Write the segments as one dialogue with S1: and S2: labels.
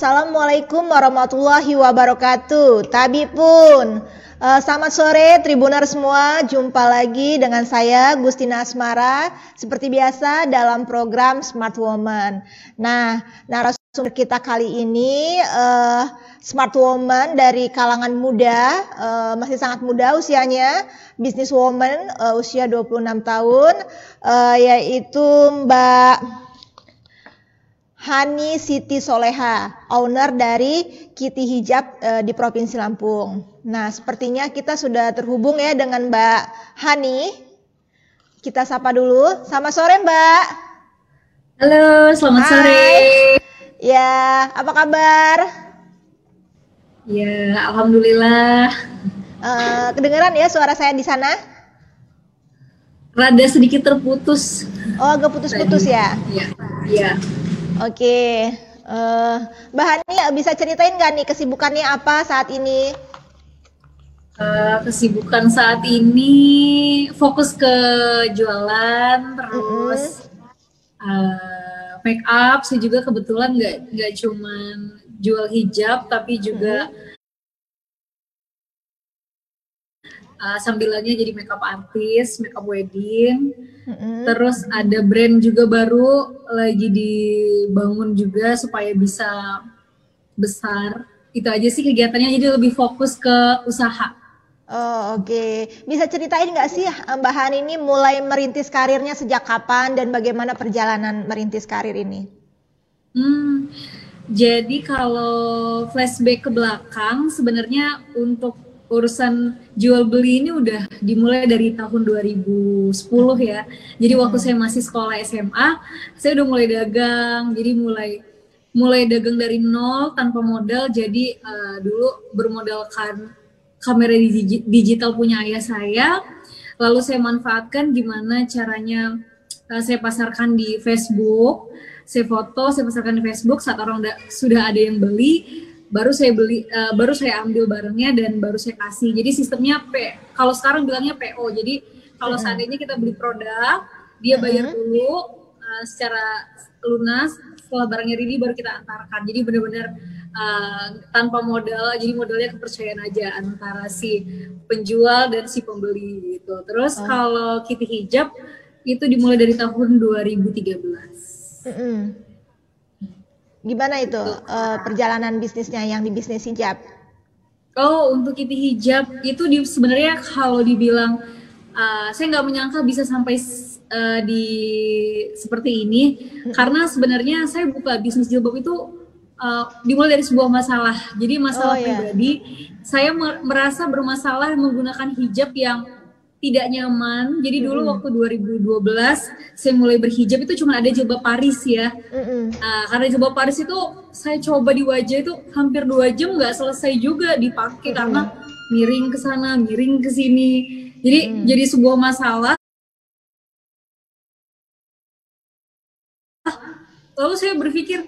S1: Assalamualaikum warahmatullahi wabarakatuh. Tabi pun. Uh, selamat sore Tribuner semua, jumpa lagi dengan saya Gustina Asmara seperti biasa dalam program Smart Woman. Nah, narasumber kita kali ini uh, Smart Woman dari kalangan muda, uh, masih sangat muda usianya, business woman uh, usia 26 tahun, uh, yaitu Mbak Hani Siti Soleha, owner dari Kitty Hijab e, di Provinsi Lampung. Nah, sepertinya kita sudah terhubung ya dengan Mbak Hani. Kita sapa dulu. Selamat sore, Mbak.
S2: Halo, selamat Hai. sore.
S1: Ya, apa kabar?
S2: Ya, alhamdulillah.
S1: E, kedengeran ya suara saya di sana?
S2: Rada sedikit terputus.
S1: Oh, agak putus-putus ya?
S2: Iya. Iya.
S1: Oke, uh, Mbak Hani bisa ceritain nggak nih kesibukannya apa saat ini?
S2: Uh, kesibukan saat ini fokus ke jualan terus mm -hmm. uh, make up. Saya juga kebetulan nggak nggak cuman jual hijab tapi juga mm -hmm uh, sambilannya jadi makeup artist, makeup wedding. Mm-hmm. Terus ada brand juga baru lagi dibangun juga supaya bisa besar. Itu aja sih kegiatannya jadi lebih fokus ke usaha.
S1: Oh oke, okay. bisa ceritain nggak sih Mbak Han ini mulai merintis karirnya sejak kapan dan bagaimana perjalanan merintis karir ini?
S2: Hmm, jadi kalau flashback ke belakang sebenarnya untuk urusan jual beli ini udah dimulai dari tahun 2010 ya. Jadi waktu hmm. saya masih sekolah SMA, saya udah mulai dagang. Jadi mulai mulai dagang dari nol tanpa modal. Jadi uh, dulu bermodalkan kamera digital punya ayah saya. Lalu saya manfaatkan gimana caranya uh, saya pasarkan di Facebook. Saya foto, saya pasarkan di Facebook saat orang sudah ada yang beli baru saya beli uh, baru saya ambil barangnya dan baru saya kasih jadi sistemnya P kalau sekarang bilangnya PO jadi kalau hmm. seandainya kita beli produk dia bayar hmm. dulu uh, secara lunas setelah barangnya ready baru kita antarkan jadi benar-benar uh, tanpa modal jadi modalnya kepercayaan aja antara si penjual dan si pembeli gitu terus oh. kalau Kitty hijab itu dimulai dari tahun 2013 mm -hmm.
S1: Gimana itu uh, perjalanan bisnisnya yang di bisnis hijab?
S2: Oh, untuk Kitty hijab itu di, sebenarnya kalau dibilang uh, saya nggak menyangka bisa sampai uh, di seperti ini hmm. karena sebenarnya saya buka bisnis jilbab itu uh, dimulai dari sebuah masalah. Jadi masalah oh, iya. pribadi, saya merasa bermasalah menggunakan hijab yang tidak nyaman. Jadi dulu mm waktu 2012 saya mulai berhijab itu cuma ada jilbab Paris ya. Mm uh, karena jilbab Paris itu saya coba di wajah itu hampir dua jam nggak selesai juga dipakai mm karena miring ke sana, miring ke sini. Jadi mm. jadi sebuah masalah. Lalu saya berpikir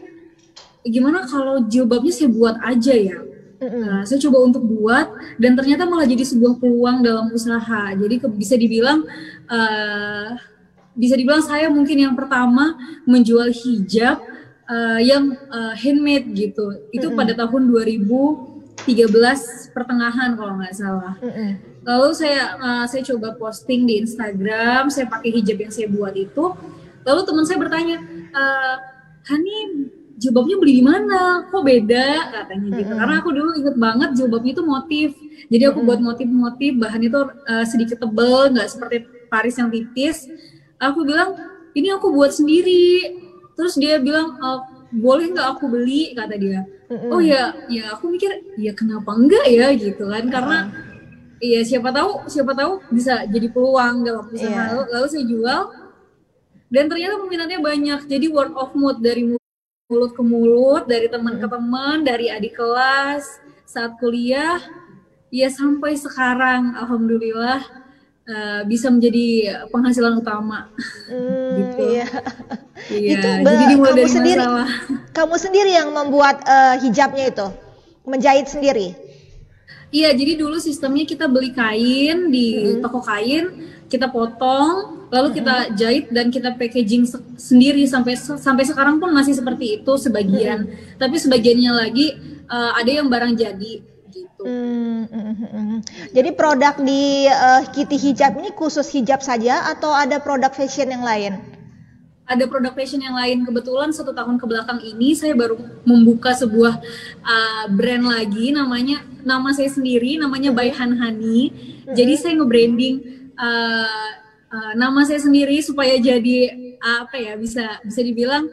S2: gimana kalau jilbabnya saya buat aja ya Nah, saya coba untuk buat dan ternyata malah jadi sebuah peluang dalam usaha. Jadi ke, bisa dibilang uh, bisa dibilang saya mungkin yang pertama menjual hijab uh, yang uh, handmade gitu. Itu mm -hmm. pada tahun 2013 pertengahan kalau nggak salah. Mm -hmm. Lalu saya uh, saya coba posting di Instagram, saya pakai hijab yang saya buat itu. Lalu teman saya bertanya, uh, Hani jilbabnya beli di mana? Kok beda katanya gitu. Mm-hmm. Karena aku dulu inget banget jilbabnya itu motif. Jadi aku mm-hmm. buat motif-motif bahan itu uh, sedikit tebel, nggak seperti Paris yang tipis. Aku bilang ini aku buat sendiri. Terus dia bilang e, boleh nggak aku beli kata dia. Mm-hmm. Oh ya, ya aku mikir ya kenapa enggak ya gitu kan karena Iya siapa tahu siapa tahu bisa jadi peluang dalam usaha yeah. lalu, lalu saya jual dan ternyata peminatnya banyak jadi word of mouth dari mulut ke mulut dari teman ke teman dari adik kelas saat kuliah ya sampai sekarang alhamdulillah uh, bisa menjadi penghasilan utama
S1: hmm, gitu iya. iya itu jadi dimulai kamu dari sendiri masalah. kamu sendiri yang membuat uh, hijabnya itu menjahit sendiri
S2: iya jadi dulu sistemnya kita beli kain di hmm. toko kain kita potong lalu kita jahit dan kita packaging se sendiri sampai sampai sekarang pun masih seperti itu sebagian hmm. tapi sebagiannya lagi uh, ada yang barang jadi gitu. Hmm,
S1: hmm, hmm, Jadi produk di uh, Kitty Hijab ini khusus hijab saja atau ada produk fashion yang lain?
S2: Ada produk fashion yang lain. Kebetulan satu tahun ke belakang ini saya baru membuka sebuah uh, brand lagi namanya nama saya sendiri namanya By Han Hani. Hmm. Jadi saya nge-branding uh, uh, nama saya sendiri supaya jadi uh, apa ya bisa bisa dibilang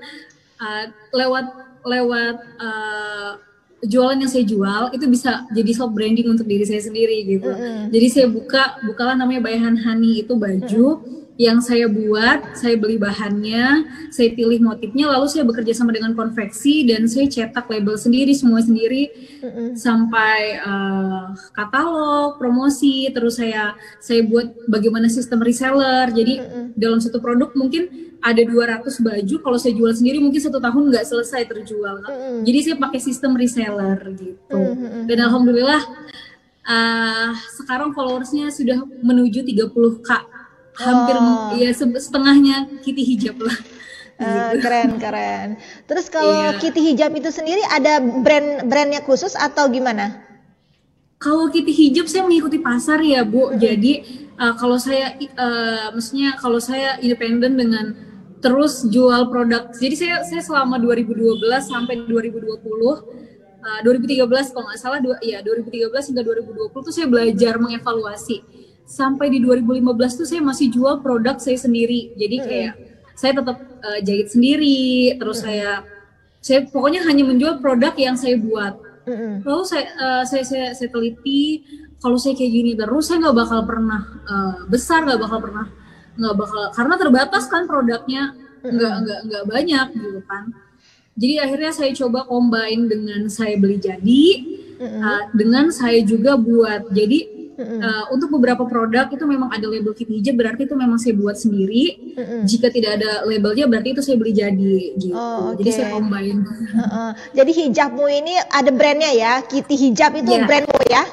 S2: uh, lewat lewat uh, jualan yang saya jual itu bisa jadi self branding untuk diri saya sendiri gitu. Mm -hmm. Jadi saya buka bukalah namanya Bayahan Hani itu baju mm -hmm yang saya buat, saya beli bahannya, saya pilih motifnya, lalu saya bekerja sama dengan konveksi dan saya cetak label sendiri, semua sendiri, mm-hmm. sampai uh, katalog, promosi, terus saya saya buat bagaimana sistem reseller. Jadi mm-hmm. dalam satu produk mungkin ada 200 baju, kalau saya jual sendiri mungkin satu tahun nggak selesai terjual. Mm-hmm. Jadi saya pakai sistem reseller gitu. Mm-hmm. Dan alhamdulillah uh, sekarang followersnya sudah menuju 30k hampir oh. ya setengahnya Kitty hijab lah.
S1: Uh, keren keren. Terus kalau yeah. Kitty hijab itu sendiri ada brand brandnya khusus atau gimana?
S2: Kalau Kitty hijab saya mengikuti pasar ya bu. -hmm. Jadi uh, kalau saya uh, maksudnya kalau saya independen dengan terus jual produk. Jadi saya saya selama 2012 sampai 2020 uh, 2013 kalau nggak salah dua ya 2013 hingga 2020 tuh saya belajar mengevaluasi sampai di 2015 tuh saya masih jual produk saya sendiri. Jadi kayak mm -hmm. saya tetap uh, jahit sendiri, terus mm -hmm. saya saya pokoknya hanya menjual produk yang saya buat. Mm -hmm. Lalu saya, uh, saya saya saya teliti kalau saya kayak gini terus saya nggak bakal pernah uh, besar, nggak bakal pernah nggak bakal karena terbatas kan produknya nggak nggak nggak banyak gitu kan. Jadi akhirnya saya coba combine dengan saya beli jadi mm -hmm. uh, dengan saya juga buat. Jadi Uh, untuk beberapa produk itu memang ada label kit hijab berarti itu memang saya buat sendiri. Mm-hmm. Jika tidak ada labelnya berarti itu saya beli jadi gitu. Oh, okay. Jadi saya combine. Uh-uh.
S1: Jadi hijabmu ini ada brandnya ya, Kitty Hijab itu yeah. brandmu ya?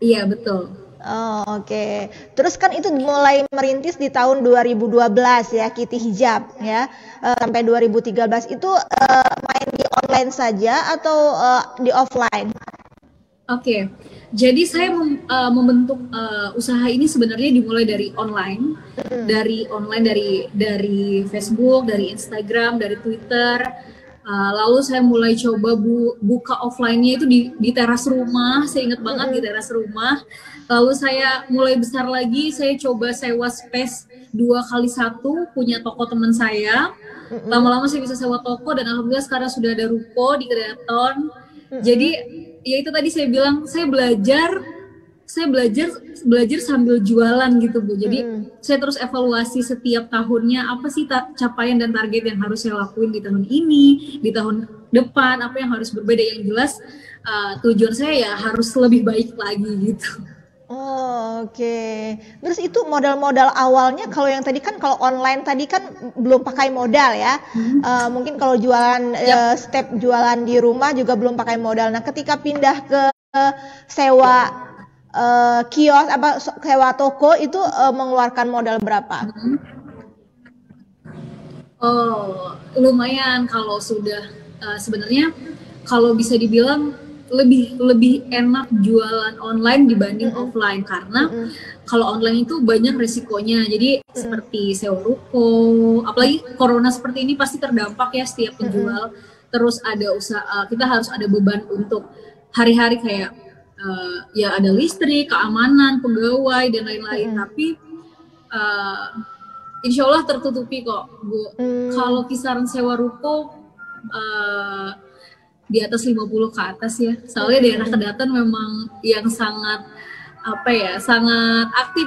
S2: Iya betul.
S1: Oh oke. Okay. Terus kan itu mulai merintis di tahun 2012 ya Kitty Hijab ya uh, sampai 2013 itu uh, main di online saja atau uh, di offline?
S2: Oke. Okay. Jadi saya mem, uh, membentuk uh, usaha ini sebenarnya dimulai dari online, hmm. dari online dari dari Facebook, dari Instagram, dari Twitter. Uh, lalu saya mulai coba bu, buka offline-nya itu di, di teras rumah. Saya ingat banget hmm. di teras rumah. Lalu saya mulai besar lagi, saya coba sewa space dua kali satu punya toko teman saya. Lama-lama saya bisa sewa toko dan alhamdulillah sekarang sudah ada ruko di Kreaton. Jadi ya itu tadi saya bilang saya belajar saya belajar belajar sambil jualan gitu bu. Jadi hmm. saya terus evaluasi setiap tahunnya apa sih ta capaian dan target yang harus saya lakuin di tahun ini di tahun depan apa yang harus berbeda. Yang jelas uh, tujuan saya ya harus lebih baik lagi gitu
S1: Oh, oke. Okay. Terus itu modal-modal awalnya kalau yang tadi kan kalau online tadi kan belum pakai modal ya. Hmm. Uh, mungkin kalau jualan yep. uh, step jualan di rumah juga belum pakai modal. Nah, ketika pindah ke uh, sewa uh, kios apa sewa toko itu uh, mengeluarkan modal berapa? Hmm.
S2: Oh, lumayan kalau sudah uh, sebenarnya kalau bisa dibilang lebih lebih enak jualan online dibanding mm -hmm. offline karena mm -hmm. kalau online itu banyak resikonya jadi mm -hmm. seperti sewa ruko apalagi corona seperti ini pasti terdampak ya setiap penjual mm -hmm. terus ada usaha kita harus ada beban untuk hari-hari kayak uh, ya ada listrik keamanan pegawai dan lain-lain mm -hmm. tapi uh, insya Allah tertutupi kok bu mm. kalau kisaran sewa ruko uh, di atas 50 ke atas ya. Soalnya daerah Kedaton memang yang sangat apa ya, sangat aktif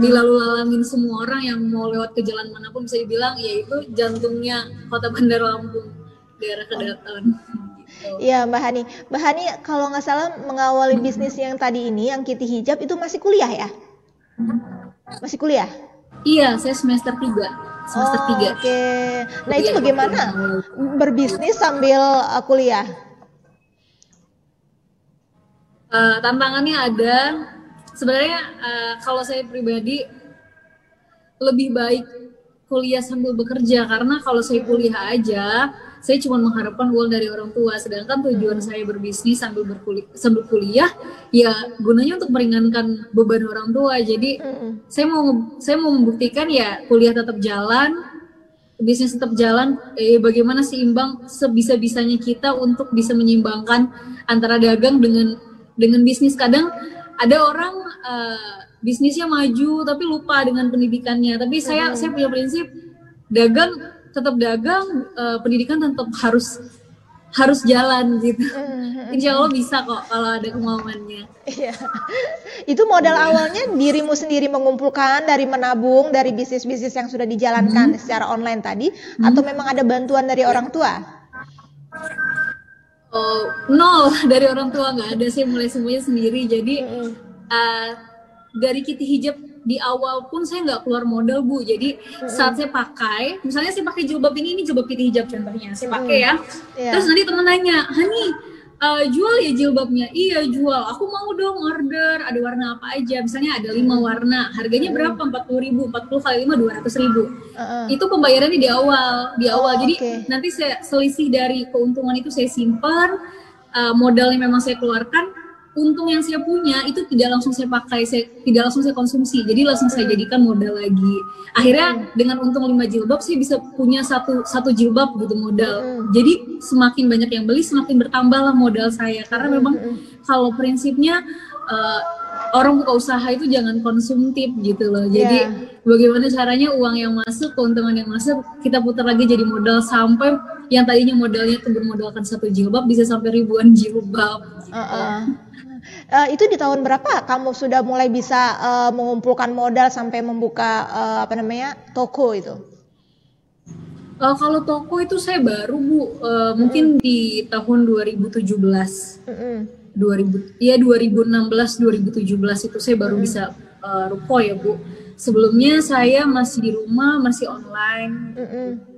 S2: dilalu lalangin semua orang yang mau lewat ke jalan mana pun bisa dibilang yaitu jantungnya Kota Bandar Lampung, daerah Kedaton.
S1: Iya Mbak Hani, Mbak Hani kalau nggak salah mengawali bisnis yang tadi ini yang Kitty Hijab itu masih kuliah ya? Masih kuliah?
S2: Iya, saya semester 3 semester oh,
S1: Oke. Okay. Nah, itu bagaimana berbisnis sambil uh, kuliah?
S2: Uh, tantangannya ada. Sebenarnya uh, kalau saya pribadi lebih baik kuliah sambil bekerja karena kalau saya kuliah aja saya cuma mengharapkan uang dari orang tua sedangkan tujuan hmm. saya berbisnis sambil berkuliah sambil kuliah ya gunanya untuk meringankan beban orang tua jadi hmm. saya mau saya mau membuktikan ya kuliah tetap jalan bisnis tetap jalan eh, bagaimana seimbang sebisa bisanya kita untuk bisa menyeimbangkan antara dagang dengan dengan bisnis kadang ada orang uh, bisnisnya maju tapi lupa dengan pendidikannya tapi saya hmm. saya punya prinsip dagang tetap dagang uh, pendidikan tetap harus harus jalan gitu. Mm-hmm. Insya Allah bisa kok kalau ada kemauannya. Iya.
S1: Itu modal awalnya dirimu sendiri mengumpulkan dari menabung dari bisnis-bisnis yang sudah dijalankan hmm. secara online tadi, hmm. atau memang ada bantuan dari orang tua?
S2: Oh, nol dari orang tua nggak ada. Saya mulai semuanya sendiri. Jadi uh, dari Kitty Hijab di awal pun saya nggak keluar modal bu. Jadi saat saya pakai misalnya saya pakai jilbab ini ini jilbab putih hijab contohnya saya pakai ya. Yeah. terus nanti temen nanya Hani uh, jual ya jilbabnya? Iya jual. Aku mau dong order ada warna apa aja? Misalnya ada lima warna harganya berapa? empat puluh ribu empat puluh kali lima dua ratus ribu. Uh-uh. itu pembayarannya di awal di awal. Oh, jadi okay. nanti saya selisih dari keuntungan itu saya simpan uh, modalnya memang saya keluarkan untung yang saya punya itu tidak langsung saya pakai, saya tidak langsung saya konsumsi, jadi langsung saya jadikan modal lagi. Akhirnya hmm. dengan untung 5 jilbab saya bisa punya satu satu jilbab gitu modal. Hmm. Jadi semakin banyak yang beli semakin bertambahlah modal saya karena hmm. memang kalau prinsipnya uh, orang buka usaha itu jangan konsumtif gitu loh. Jadi yeah. bagaimana caranya uang yang masuk, keuntungan yang masuk kita putar lagi jadi modal sampai yang tadinya modalnya itu bermodalkan satu jilbab bisa sampai ribuan jilbab. Gitu. Uh -uh.
S1: Uh, itu di tahun berapa kamu sudah mulai bisa uh, mengumpulkan modal sampai membuka uh, apa namanya toko itu?
S2: Uh, kalau toko itu saya baru bu, uh, mungkin di tahun 2017. Mm -hmm. 2000 ya 2016 2017 itu saya baru mm -hmm. bisa uh, ruko ya bu. Sebelumnya saya masih di rumah, masih online. Mm -hmm.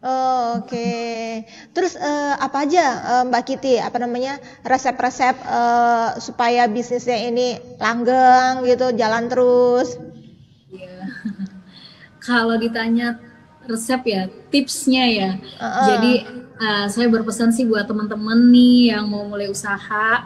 S1: Oh, Oke, okay. terus uh, apa aja uh, Mbak Kitty, apa namanya resep-resep uh, supaya bisnisnya ini langgeng gitu, jalan terus?
S2: Iya, kalau ditanya resep ya, tipsnya ya. Uh -uh. Jadi uh, saya berpesan sih buat teman-teman nih yang mau mulai usaha,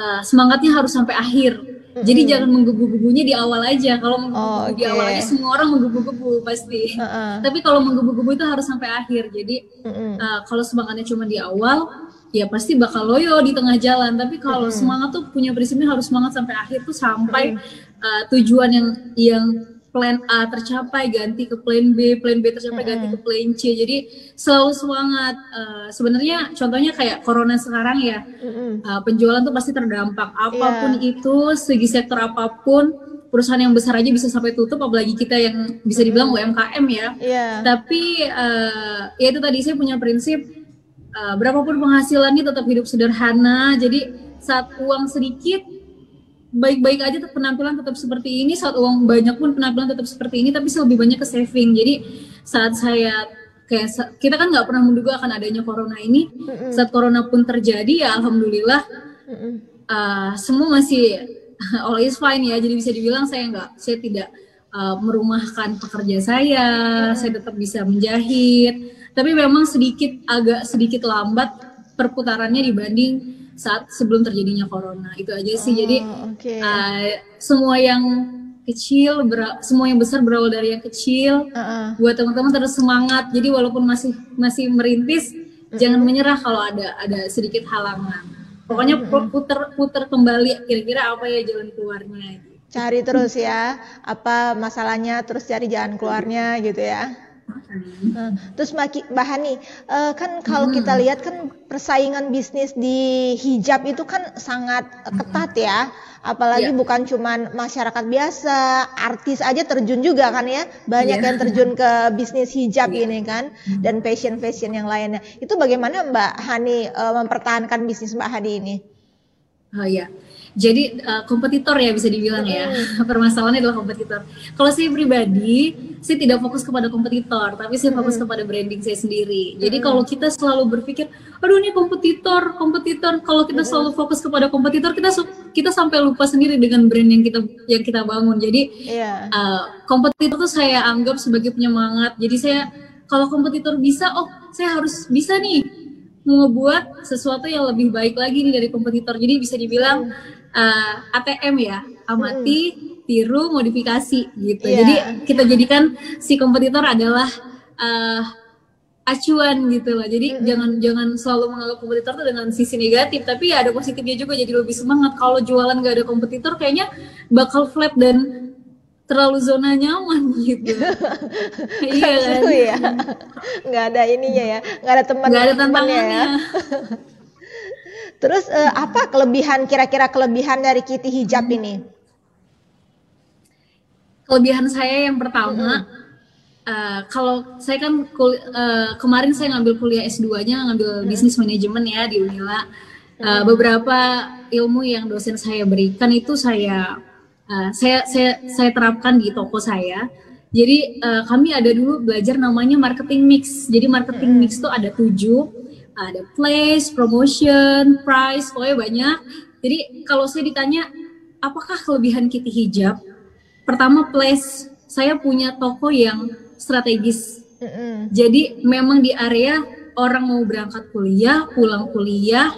S2: uh, semangatnya harus sampai akhir Mm-hmm. Jadi jangan menggebu-gebunya di awal aja. Kalau menggebu-gebu oh, okay. di awal aja semua orang menggebu-gebu pasti. Uh-uh. Tapi kalau menggebu-gebu itu harus sampai akhir. Jadi mm-hmm. uh, kalau semangatnya cuma di awal, ya pasti bakal loyo di tengah jalan. Tapi kalau mm-hmm. semangat tuh punya prinsipnya harus semangat sampai akhir tuh sampai mm-hmm. uh, tujuan yang yang plan A tercapai ganti ke plan B, plan B tercapai ganti ke plan C. Jadi selalu semangat. Uh, Sebenarnya contohnya kayak corona sekarang ya, uh, penjualan tuh pasti terdampak. Apa pun yeah. itu, segi sektor apa pun, perusahaan yang besar aja bisa sampai tutup, apalagi kita yang bisa dibilang UMKM ya. Yeah. Tapi uh, ya itu tadi saya punya prinsip, uh, berapapun penghasilannya tetap hidup sederhana. Jadi saat uang sedikit baik-baik aja penampilan tetap seperti ini saat uang banyak pun penampilan tetap seperti ini tapi saya lebih banyak ke saving jadi saat saya kayak kita kan nggak pernah menduga akan adanya corona ini mm-hmm. saat corona pun terjadi ya alhamdulillah mm-hmm. uh, semua masih all is fine ya jadi bisa dibilang saya nggak saya tidak uh, merumahkan pekerja saya mm-hmm. saya tetap bisa menjahit tapi memang sedikit agak sedikit lambat perputarannya dibanding saat sebelum terjadinya corona. Itu aja sih. Oh, jadi okay. uh, semua yang kecil semua yang besar berawal dari yang kecil. Uh -uh. buat teman-teman terus semangat. Jadi walaupun masih masih merintis uh jangan menyerah kalau ada ada sedikit halangan. Pokoknya uh puter puter kembali kira-kira apa ya jalan keluarnya
S1: cari terus ya. Apa masalahnya terus cari jalan keluarnya gitu ya Hmm. Terus Mbak Hani, uh, kan kalau hmm. kita lihat kan persaingan bisnis di hijab itu kan sangat ketat ya. Apalagi yeah. bukan cuma masyarakat biasa, artis aja terjun juga kan ya. Banyak yeah. yang terjun ke bisnis hijab yeah. ini kan dan fashion-fashion yang lainnya. Itu bagaimana Mbak Hani uh, mempertahankan bisnis Mbak Hani ini?
S2: Oh ya. Jadi uh, kompetitor ya bisa dibilang ya. Permasalahannya adalah kompetitor. Kalau saya pribadi, saya tidak fokus kepada kompetitor, tapi saya fokus kepada branding saya sendiri. Jadi kalau kita selalu berpikir, aduh ini kompetitor, kompetitor. Kalau kita selalu fokus kepada kompetitor, kita kita sampai lupa sendiri dengan brand yang kita yang kita bangun. Jadi uh, kompetitor tuh saya anggap sebagai penyemangat. Jadi saya kalau kompetitor bisa, oh saya harus bisa nih ngebuat sesuatu yang lebih baik lagi nih dari kompetitor. Jadi bisa dibilang uh, eh, ATM ya, amati, hmm. tiru, modifikasi gitu. Yeah. Jadi kita jadikan si kompetitor adalah uh, acuan gitu loh. Jadi mm-hmm. jangan jangan selalu menganggap kompetitor tuh dengan sisi negatif, tapi ya ada positifnya juga jadi lebih semangat. Kalau jualan gak ada kompetitor kayaknya bakal flat dan terlalu zona nyaman gitu.
S1: iya kan? ya. Nggak ada ininya ya, nggak ada teman. Nggak ada tantangannya. Ya. Terus uh, apa kelebihan kira-kira kelebihan dari Kitty hijab hmm. ini?
S2: Kelebihan saya yang pertama, hmm. uh, kalau saya kan kul uh, kemarin saya ngambil kuliah S2-nya ngambil hmm. bisnis manajemen ya di Unila. Uh, beberapa ilmu yang dosen saya berikan itu saya uh, saya saya saya terapkan di toko saya. Jadi uh, kami ada dulu belajar namanya marketing mix. Jadi marketing mix itu ada tujuh ada place, promotion, price, pokoknya banyak. Jadi kalau saya ditanya apakah kelebihan Kitty Hijab? Pertama place, saya punya toko yang strategis. Jadi memang di area orang mau berangkat kuliah, pulang kuliah,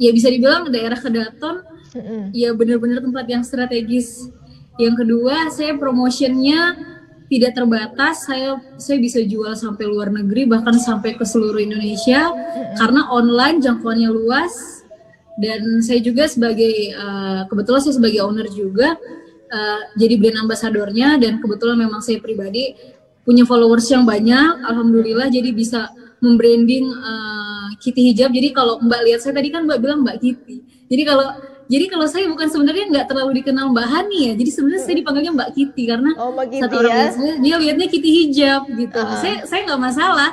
S2: ya bisa dibilang daerah Kedaton, mm-hmm. ya benar-benar tempat yang strategis. Yang kedua, saya promotionnya tidak terbatas saya saya bisa jual sampai luar negeri bahkan sampai ke seluruh Indonesia mm-hmm. karena online jangkauannya luas. Dan saya juga sebagai uh, kebetulan saya sebagai owner juga uh, jadi brand ambasadornya dan kebetulan memang saya pribadi punya followers yang banyak alhamdulillah jadi bisa membranding uh, Kitty hijab. Jadi kalau Mbak lihat saya tadi kan Mbak bilang Mbak Kitty. Jadi kalau jadi kalau saya bukan sebenarnya nggak terlalu dikenal Mbak Hani ya. Jadi sebenarnya saya dipanggilnya Mbak Kitty karena oh, Mbak Kitty, satu orang ya? saya dia lihatnya Kitty hijab gitu. Uh. Saya saya nggak masalah.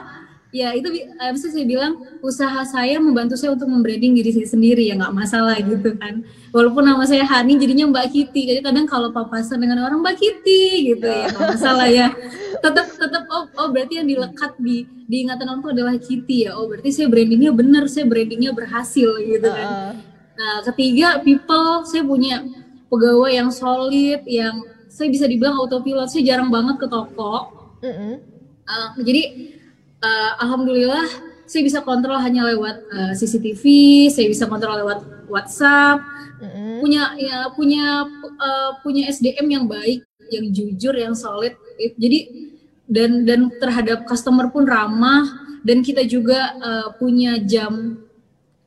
S2: Ya itu bisa saya bilang usaha saya membantu saya untuk membranding diri saya sendiri ya nggak masalah hmm. gitu kan. Walaupun nama saya Hani jadinya Mbak Kitty. Jadi kadang kalau papasan dengan orang Mbak Kitty gitu ya nggak masalah ya. Tetap tetap oh, oh berarti yang dilekat di diingatan orang itu adalah Kitty ya. Oh berarti saya brandingnya benar, saya brandingnya berhasil gitu kan. Uh Nah, ketiga people saya punya pegawai yang solid, yang saya bisa dibilang autopilot. Saya jarang banget ke toko. Mm -hmm. uh, jadi uh, alhamdulillah saya bisa kontrol hanya lewat uh, eh, CCTV, saya bisa kontrol lewat WhatsApp. Mm -hmm. Punya ya punya uh, punya SDM yang baik, yang jujur, yang solid. Jadi dan dan terhadap customer pun ramah dan kita juga uh, punya jam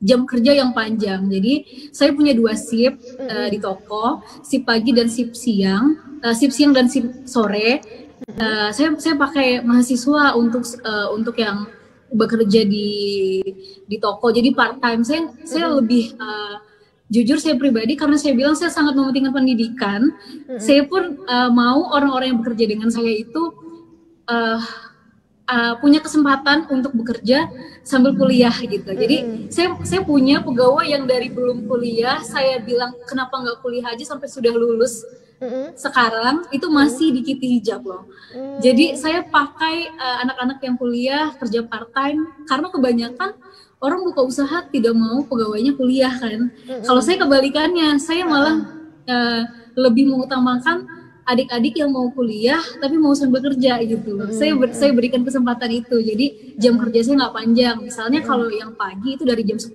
S2: jam kerja yang panjang. Jadi saya punya dua shift uh, di toko, shift pagi dan shift siang, uh, shift siang dan shift sore. Uh, saya saya pakai mahasiswa untuk uh, untuk yang bekerja di di toko. Jadi part time saya saya lebih uh, jujur saya pribadi karena saya bilang saya sangat mementingkan pendidikan. Saya pun uh, mau orang-orang yang bekerja dengan saya itu uh, uh, punya kesempatan untuk bekerja sambil kuliah gitu. Jadi mm. saya saya punya pegawai yang dari belum kuliah saya bilang kenapa nggak kuliah aja sampai sudah lulus. Mm-hmm. Sekarang itu masih mm. di Kitty Hijab loh. Jadi saya pakai uh, anak-anak yang kuliah kerja part time karena kebanyakan orang buka usaha tidak mau pegawainya kuliah kan. Mm-hmm. Kalau saya kebalikannya, saya malah uh, lebih mengutamakan adik-adik yang mau kuliah tapi mau sambil kerja gitu. Hmm. Saya ber, saya berikan kesempatan itu. Jadi jam kerja saya nggak panjang. Misalnya hmm. kalau yang pagi itu dari jam 10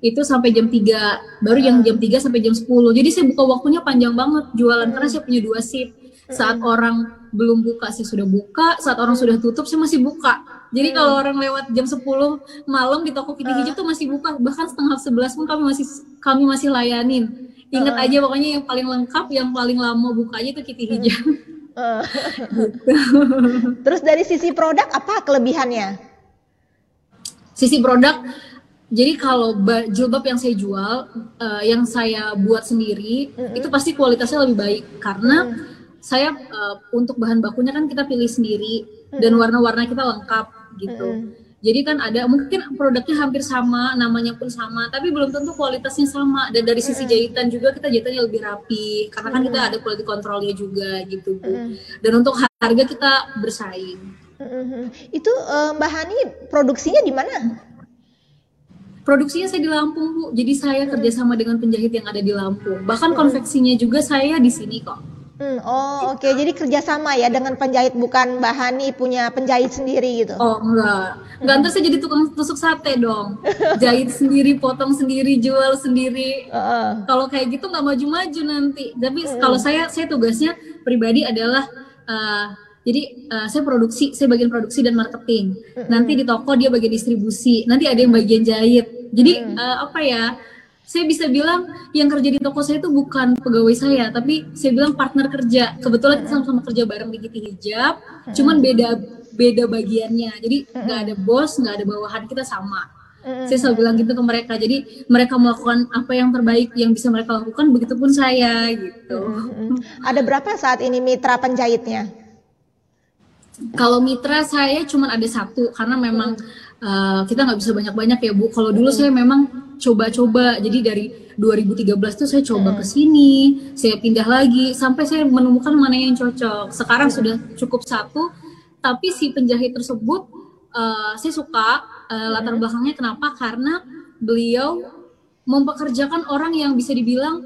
S2: itu sampai jam 3, baru yang jam 3 sampai jam 10. Jadi saya buka waktunya panjang banget jualan karena saya punya dua shift. Saat orang belum buka saya sudah buka, saat orang sudah tutup saya masih buka. Jadi kalau orang lewat jam 10 malam di toko Kitty Hijau tuh masih buka, bahkan setengah 11 pun kami masih kami masih layanin Ingat uh. aja pokoknya yang paling lengkap, yang paling lama bukanya itu Kitty Hijau. Uh.
S1: gitu. Terus dari sisi produk apa kelebihannya?
S2: Sisi produk, jadi kalau jilbab yang saya jual, uh, yang saya buat sendiri, itu pasti kualitasnya lebih baik karena uh saya uh, untuk bahan bakunya kan kita pilih sendiri dan warna-warna kita lengkap gitu. Jadi kan ada mungkin produknya hampir sama, namanya pun sama, tapi belum tentu kualitasnya sama. Dan dari sisi jahitan juga kita jahitannya lebih rapi, karena kan kita ada quality controlnya juga gitu bu. Dan untuk harga kita bersaing.
S1: Itu uh, Mbak Hani produksinya di mana?
S2: Produksinya saya di Lampung bu, jadi saya kerjasama dengan penjahit yang ada di Lampung. Bahkan konveksinya juga saya di sini kok.
S1: Hmm, oh oke, okay. jadi kerjasama ya dengan penjahit bukan Mbak Hani punya penjahit sendiri gitu?
S2: Oh enggak, enggak hmm. saya jadi tukang tusuk sate dong, jahit sendiri, potong sendiri, jual sendiri. Uh. Kalau kayak gitu nggak maju-maju nanti. Tapi hmm. kalau saya, saya tugasnya pribadi adalah uh, jadi uh, saya produksi, saya bagian produksi dan marketing. Hmm. Nanti di toko dia bagian distribusi, nanti ada yang bagian jahit. Jadi hmm. uh, apa ya? Saya bisa bilang yang kerja di toko saya itu bukan pegawai saya, tapi saya bilang partner kerja. Kebetulan kita sama-sama kerja bareng di Kiti Hijab, cuman beda beda bagiannya. Jadi nggak ada bos, nggak ada bawahan, kita sama. Saya selalu bilang gitu ke mereka. Jadi mereka melakukan apa yang terbaik yang bisa mereka lakukan, begitupun saya gitu.
S1: Ada berapa saat ini mitra penjahitnya?
S2: Kalau mitra saya cuma ada satu karena memang uh, kita nggak bisa banyak-banyak ya Bu. Kalau dulu saya memang coba-coba. Jadi dari 2013 tuh saya coba ke sini saya pindah lagi sampai saya menemukan mana yang cocok. Sekarang sudah cukup satu tapi si penjahit tersebut uh, saya suka uh, latar belakangnya. Kenapa? Karena beliau mempekerjakan orang yang bisa dibilang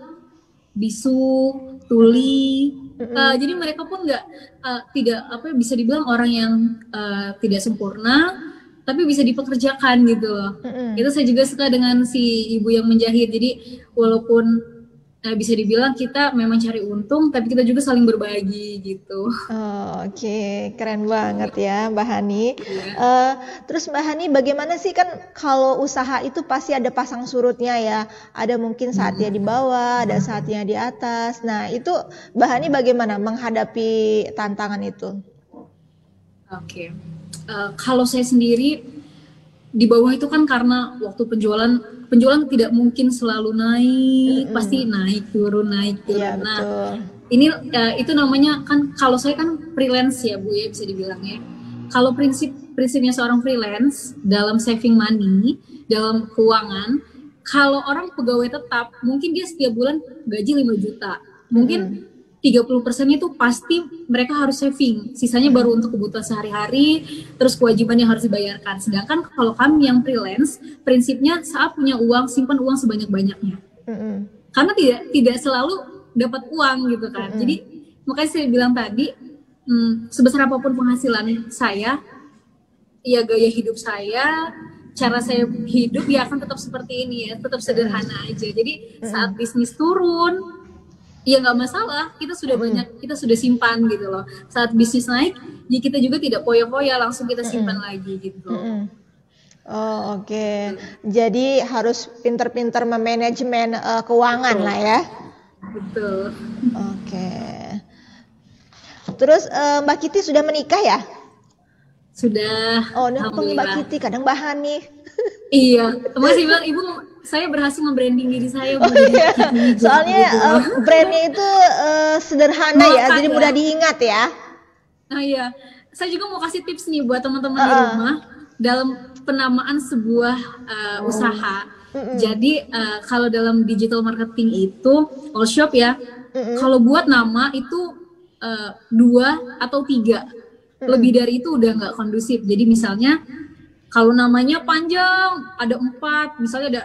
S2: bisu tuli. Uh, jadi mereka pun nggak uh, tidak apa bisa dibilang orang yang uh, tidak sempurna tapi bisa dipekerjakan gitu loh. Mm-hmm. Itu saya juga suka dengan si ibu yang menjahit. Jadi walaupun uh, bisa dibilang kita memang cari untung, tapi kita juga saling berbagi gitu.
S1: Oh, Oke, okay. keren banget ya Mbak Hani. Yeah. Uh, terus Mbak Hani, bagaimana sih kan kalau usaha itu pasti ada pasang surutnya ya. Ada mungkin saatnya di bawah, ada saatnya di atas. Nah itu Mbak Hani bagaimana menghadapi tantangan itu?
S2: Oke. Okay uh, kalau saya sendiri di bawah itu kan karena waktu penjualan penjualan tidak mungkin selalu naik, mm-hmm. pasti naik turun naik turun. Ya, nah, betul. ini uh, itu namanya kan kalau saya kan freelance ya Bu ya bisa dibilang ya. Kalau prinsip prinsipnya seorang freelance dalam saving money, dalam keuangan, kalau orang pegawai tetap mungkin dia setiap bulan gaji 5 juta. Mungkin mm-hmm 30% itu pasti mereka harus saving. Sisanya baru untuk kebutuhan sehari-hari, terus kewajiban yang harus dibayarkan. Sedangkan kalau kami yang freelance, prinsipnya saat punya uang, simpan uang sebanyak-banyaknya. Mm-hmm. Karena tidak tidak selalu dapat uang gitu kan. Mm-hmm. Jadi makanya saya bilang tadi, hmm, sebesar apa pun penghasilan saya, ya gaya hidup saya, cara saya hidup ya akan tetap seperti ini ya, tetap sederhana aja. Jadi saat bisnis turun, ya nggak masalah kita sudah hmm. banyak kita sudah simpan gitu loh saat bisnis naik ya kita juga tidak poya-poya langsung kita simpan hmm. lagi gitu hmm.
S1: oh oke okay. jadi harus pinter-pinter memanajemen uh, keuangan betul. lah ya
S2: betul
S1: oke okay. terus uh, Mbak Kiti sudah menikah ya
S2: sudah
S1: oh ini Mbak Kiti kadang bahan nih
S2: iya masih bilang ibu saya berhasil membranding diri saya
S1: oh, iya. soalnya uh, brandnya itu uh, sederhana ya jadi mudah ya. diingat ya
S2: nah iya saya juga mau kasih tips nih buat teman-teman uh, di rumah dalam penamaan sebuah uh, oh. usaha mm -mm. jadi uh, kalau dalam digital marketing itu all shop ya mm -mm. kalau buat nama itu uh, dua atau tiga lebih dari itu udah nggak kondusif jadi misalnya kalau namanya panjang ada empat misalnya ada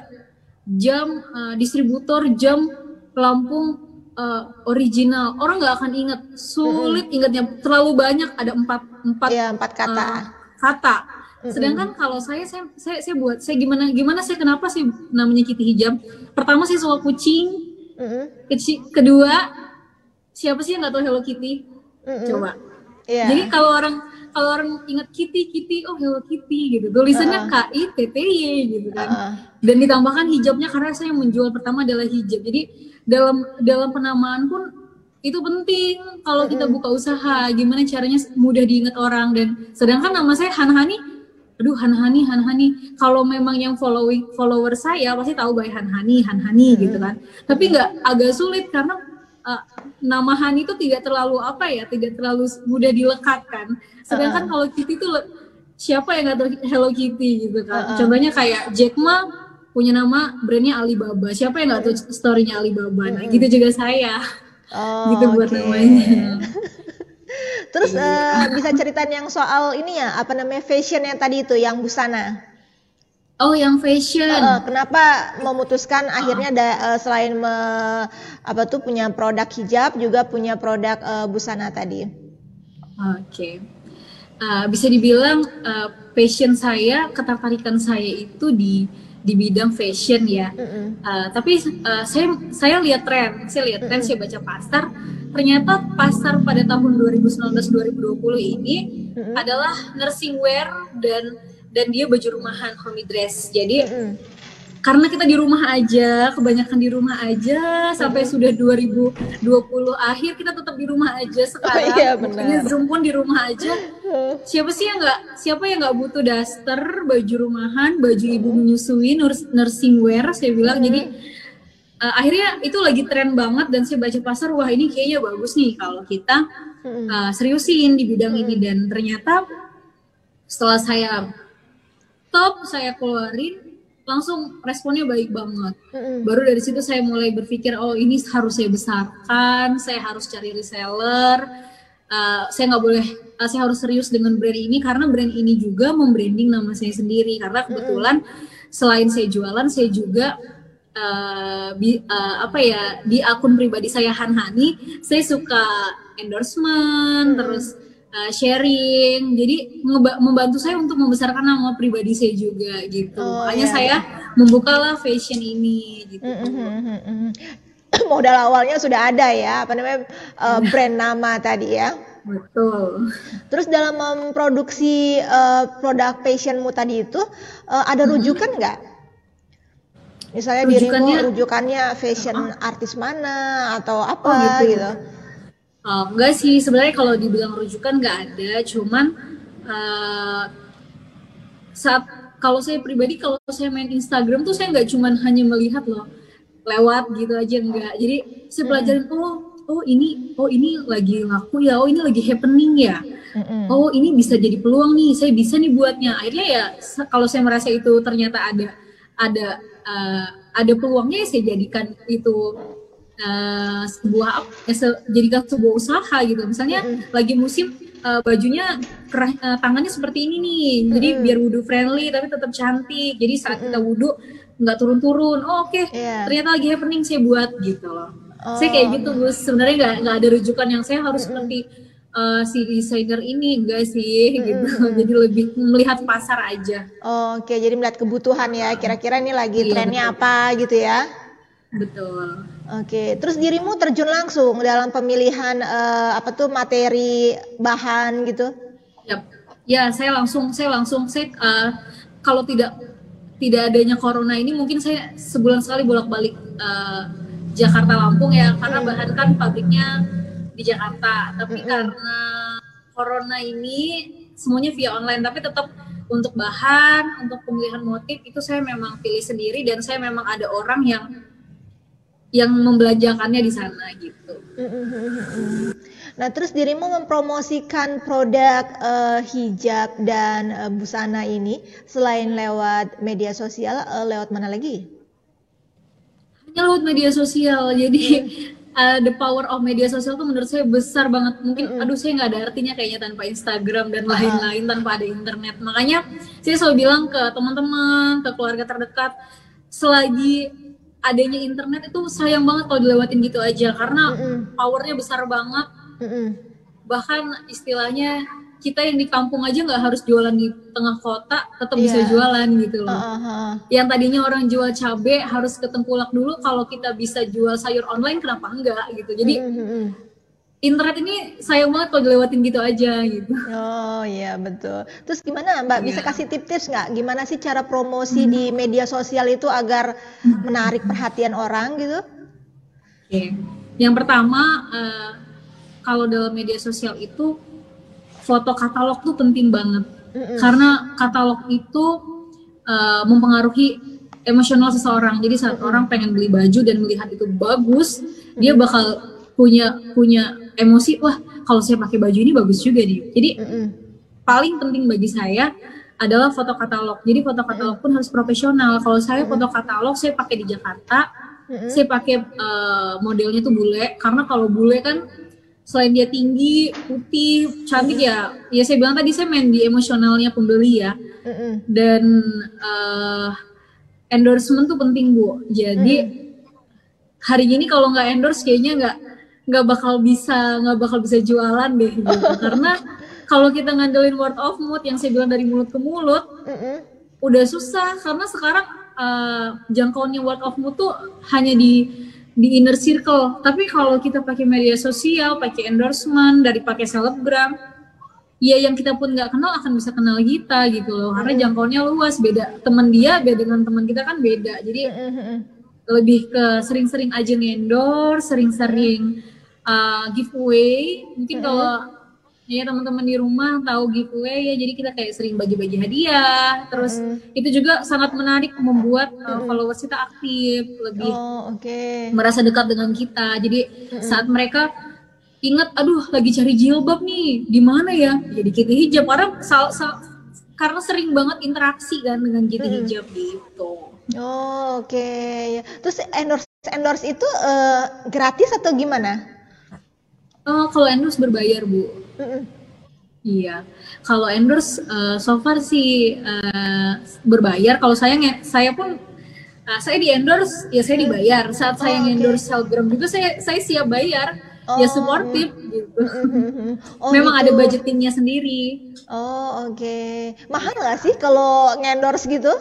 S2: jam uh, distributor jam Lampung uh, original orang nggak akan inget sulit mm -hmm. ingetnya terlalu banyak ada empat empat
S1: ya, empat kata uh,
S2: kata sedangkan mm -hmm. kalau saya, saya saya saya buat saya gimana gimana saya kenapa sih namanya Kitty Hijab pertama saya suka kucing mm -hmm. kedua siapa sih yang nggak tahu Hello Kitty mm -hmm. coba yeah. jadi kalau orang kalau orang ingat Kitty Kitty oh Hello Kitty gitu. Tulisannya uh. K I T T Y gitu kan. Uh. dan ditambahkan hijabnya karena saya menjual pertama adalah hijab. Jadi dalam dalam penamaan pun itu penting kalau kita buka usaha gimana caranya mudah diingat orang. Dan sedangkan nama saya Hanhani. Aduh Hanhani Hanhani. Kalau memang yang following follower saya pasti tahu baik Hanhani Hanhani gitu kan. Tapi nggak agak sulit karena uh, nama Hani itu tidak terlalu apa ya, tidak terlalu mudah dilekatkan. Sedangkan uh -uh. kalau Kitty itu siapa yang nggak tahu Hello Kitty gitu kan. Uh -uh. Contohnya kayak Jack Ma punya nama brandnya Alibaba. Siapa yang nggak tahu storynya Alibaba? Nah, gitu juga saya. Oh, gitu buat okay. namanya.
S1: Terus uh, bisa ceritain yang soal ini ya, apa namanya fashion yang tadi itu, yang busana.
S2: Oh, yang fashion. Uh,
S1: kenapa memutuskan akhirnya da, uh, selain me, apa tuh punya produk hijab juga punya produk uh, busana tadi?
S2: Oke. Okay. Uh, bisa dibilang uh, passion saya, ketertarikan saya itu di di bidang fashion ya. Mm -hmm. uh, tapi uh, saya saya lihat tren, saya lihat tren, mm -hmm. saya baca pasar ternyata pasar pada tahun 2019-2020 ini mm-hmm. adalah nursing wear dan dan dia baju rumahan homey dress. Jadi mm-hmm. karena kita di rumah aja, kebanyakan di rumah aja sampai sudah 2020 akhir kita tetap di rumah aja sekarang. Oh, iya, benar. Zoom pun di rumah aja. Siapa sih yang nggak siapa yang nggak butuh daster, baju rumahan, baju ibu menyusui, nursing wear saya bilang. Mm-hmm. Jadi uh, akhirnya itu lagi tren banget dan saya baca pasar wah ini kayaknya bagus nih kalau kita uh, seriusin di bidang ini dan ternyata setelah saya top saya keluarin langsung responnya baik banget. Baru dari situ saya mulai berpikir oh ini harus saya besarkan, saya harus cari reseller. Uh, saya nggak boleh, uh, saya harus serius dengan brand ini karena brand ini juga membranding nama saya sendiri karena kebetulan selain saya jualan, saya juga uh, bi, uh, apa ya di akun pribadi saya Hanhani saya suka endorsement hmm. terus uh, sharing jadi membantu saya untuk membesarkan nama pribadi saya juga gitu oh, makanya yeah. saya membukalah fashion ini gitu mm -hmm.
S1: modal awalnya sudah ada ya apa namanya uh, brand nama tadi ya
S2: Betul.
S1: Terus dalam memproduksi uh, produk fashionmu tadi itu uh, ada rujukan nggak? Mm -hmm Misalnya rujukannya, dirimu rujukannya fashion uh, artis mana atau apa oh gitu. gitu.
S2: Oh, enggak sih, sebenarnya kalau dibilang rujukan nggak ada, cuman uh, saat kalau saya pribadi kalau saya main Instagram tuh saya nggak cuman hanya melihat loh lewat gitu aja enggak. Jadi saya pelajarin hmm. oh oh ini oh ini lagi laku ya, oh ini lagi happening ya. hmm Oh ini bisa jadi peluang nih, saya bisa nih buatnya. Akhirnya ya kalau saya merasa itu ternyata ada ada uh, ada peluangnya ya saya jadikan itu uh, sebuah ya, se, jadikan sebuah usaha gitu misalnya mm-hmm. lagi musim uh, bajunya kerah, uh, tangannya seperti ini nih jadi biar wudhu friendly tapi tetap cantik jadi saat mm-hmm. kita wudhu nggak turun-turun oh oke okay. yeah. ternyata lagi happening saya buat gitu loh oh. saya kayak gitu gus sebenarnya nggak nggak ada rujukan yang saya harus mm-hmm. seperti uh, si desainer ini enggak sih mm-hmm. gitu jadi lebih melihat pasar aja
S1: oh, oke okay. jadi melihat kebutuhan ya kira-kira ini lagi iya, trennya betul. apa gitu ya
S2: betul
S1: oke okay. terus dirimu terjun langsung dalam pemilihan uh, apa tuh materi bahan gitu
S2: yep. ya saya langsung saya langsung saya uh, kalau tidak tidak adanya corona ini mungkin saya sebulan sekali bolak-balik uh, Jakarta Lampung ya karena bahan kan pabriknya di Jakarta tapi mm -hmm. karena corona ini semuanya via online tapi tetap untuk bahan untuk pemilihan motif itu saya memang pilih sendiri dan saya memang ada orang yang yang membelanjakannya di sana gitu.
S1: Nah, terus dirimu mempromosikan produk uh, hijab dan uh, busana ini selain lewat media sosial, uh, lewat mana lagi?
S2: Hanya lewat media sosial. Jadi uh, the power of media sosial tuh menurut saya besar banget. Mungkin mm -hmm. aduh saya nggak ada artinya kayaknya tanpa Instagram dan lain-lain uh. tanpa ada internet. Makanya saya selalu bilang ke teman-teman, ke keluarga terdekat, selagi adanya internet itu sayang banget kalau dilewatin gitu aja karena mm -hmm. powernya besar banget. Mm -hmm. Bahkan istilahnya kita yang di kampung aja nggak harus jualan di tengah kota tetap yeah. bisa jualan gitu loh. Uh, -huh. Yang tadinya orang jual cabe harus ke Tengkulak dulu kalau kita bisa jual sayur online kenapa enggak gitu. Jadi mm-hmm, -huh. Internet ini sayang banget kalau dilewatin gitu aja gitu.
S1: Oh iya betul. Terus gimana Mbak yeah. bisa kasih tips-tips nggak? Gimana sih cara promosi hmm. di media sosial itu agar menarik perhatian orang gitu?
S2: Oke. Okay. Yang pertama uh, kalau dalam media sosial itu foto katalog tuh penting banget mm-hmm. karena katalog itu uh, mempengaruhi emosional seseorang. Jadi saat mm-hmm. orang pengen beli baju dan melihat itu bagus, mm-hmm. dia bakal punya punya emosi, wah kalau saya pakai baju ini bagus juga nih. Jadi mm-hmm. paling penting bagi saya adalah foto katalog. Jadi foto katalog pun harus profesional. Kalau saya foto katalog saya pakai di Jakarta, saya pakai uh, modelnya tuh bule karena kalau bule kan selain dia tinggi, putih, cantik ya, ya saya bilang tadi saya main di emosionalnya pembeli ya. Dan uh, endorsement tuh penting bu. Jadi hari ini kalau nggak endorse kayaknya nggak nggak bakal bisa nggak bakal bisa jualan deh gitu. Karena kalau kita ngandelin word of mouth yang saya bilang dari mulut ke mulut mm -hmm. udah susah. Karena sekarang uh, jangkauannya word of mouth tuh hanya di di inner circle. Tapi kalau kita pakai media sosial pakai endorsement dari pakai selebgram ya yang kita pun nggak kenal akan bisa kenal kita gitu loh. Karena jangkauannya luas. Beda teman dia beda dengan teman kita kan beda. Jadi mm -hmm lebih ke sering-sering aja endorse, sering-sering uh, giveaway. Mungkin kalau ya teman-teman di rumah tahu giveaway ya, jadi kita kayak sering bagi-bagi hadiah. Terus mm. itu juga sangat menarik membuat uh, followers kita aktif, lebih oh, okay. merasa dekat dengan kita. Jadi mm. saat mereka ingat, aduh lagi cari jilbab nih, di mana ya? Jadi kita hijab. Karena sal, sal, karena sering banget interaksi kan dengan kita hijab gitu.
S1: Oh, oke. Okay. Terus endorse endorse itu uh, gratis atau gimana?
S2: Oh, kalau endorse berbayar, Bu. Mm -mm. Iya. Kalau endorse uh, so far sih uh, berbayar. Kalau saya saya pun uh, saya di endorse ya saya dibayar. Saat oh, saya okay. endorse selebgram juga saya saya siap bayar. Ya, oh. Ya supportive gitu. Oh, Memang gitu. ada budgetingnya sendiri.
S1: Oh oke. Okay. Mahal nggak sih kalau ngendorse gitu?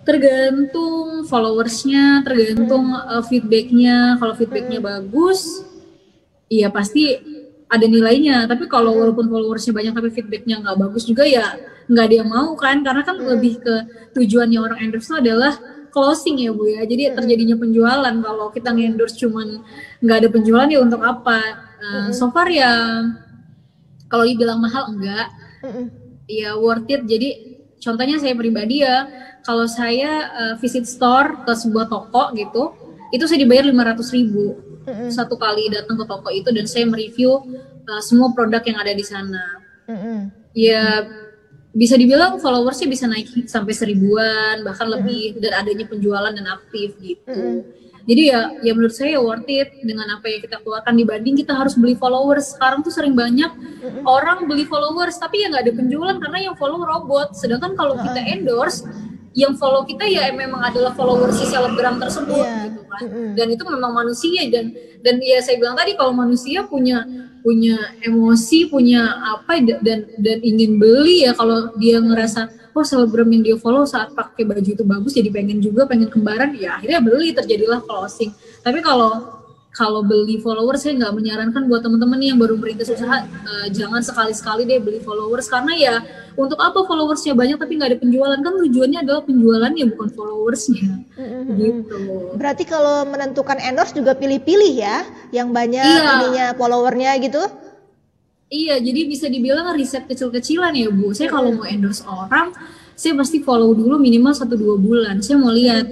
S2: tergantung followersnya tergantung uh, feedbacknya kalau feedbacknya hmm. bagus iya pasti ada nilainya. Tapi kalau walaupun followersnya banyak tapi feedbacknya nggak bagus juga ya nggak yang mau kan? Karena kan hmm. lebih ke tujuannya orang endorse itu adalah closing ya bu ya. Jadi terjadinya penjualan. Kalau kita nge-endorse cuman nggak ada penjualan ya untuk apa? Uh, so far ya kalau dibilang mahal enggak. Ya worth it. Jadi contohnya saya pribadi ya kalau saya uh, visit store ke sebuah toko gitu itu saya dibayar lima ratus ribu mm-hmm. satu kali datang ke toko itu dan saya mereview uh, semua produk yang ada di sana mm-hmm. ya bisa dibilang followersnya bisa naik sampai seribuan bahkan mm-hmm. lebih dan adanya penjualan dan aktif gitu mm-hmm. Jadi ya, ya menurut saya worth it dengan apa yang kita keluarkan dibanding kita harus beli followers. Sekarang tuh sering banyak mm-hmm. orang beli followers tapi ya nggak ada penjualan karena yang follow robot. Sedangkan kalau kita endorse yang follow kita ya memang adalah follower si selebgram tersebut yeah. gitu kan. Dan itu memang manusia dan dan ya saya bilang tadi kalau manusia punya punya emosi punya apa dan dan ingin beli ya kalau dia ngerasa oh selebgram yang dia follow saat pakai baju itu bagus jadi pengen juga pengen kembaran ya akhirnya beli terjadilah closing. Tapi kalau kalau beli followers saya nggak menyarankan buat teman-teman yang baru merintis usaha uh, jangan sekali-sekali deh beli followers karena ya untuk apa followersnya banyak tapi nggak ada penjualan kan tujuannya adalah penjualan ya bukan followersnya mm-hmm. gitu.
S1: Berarti kalau menentukan endorse juga pilih-pilih ya yang banyak iya. ininya followernya gitu?
S2: Iya, jadi bisa dibilang riset kecil-kecilan ya Bu. Saya kalau mau endorse orang, saya pasti follow dulu minimal satu dua bulan. Saya mau lihat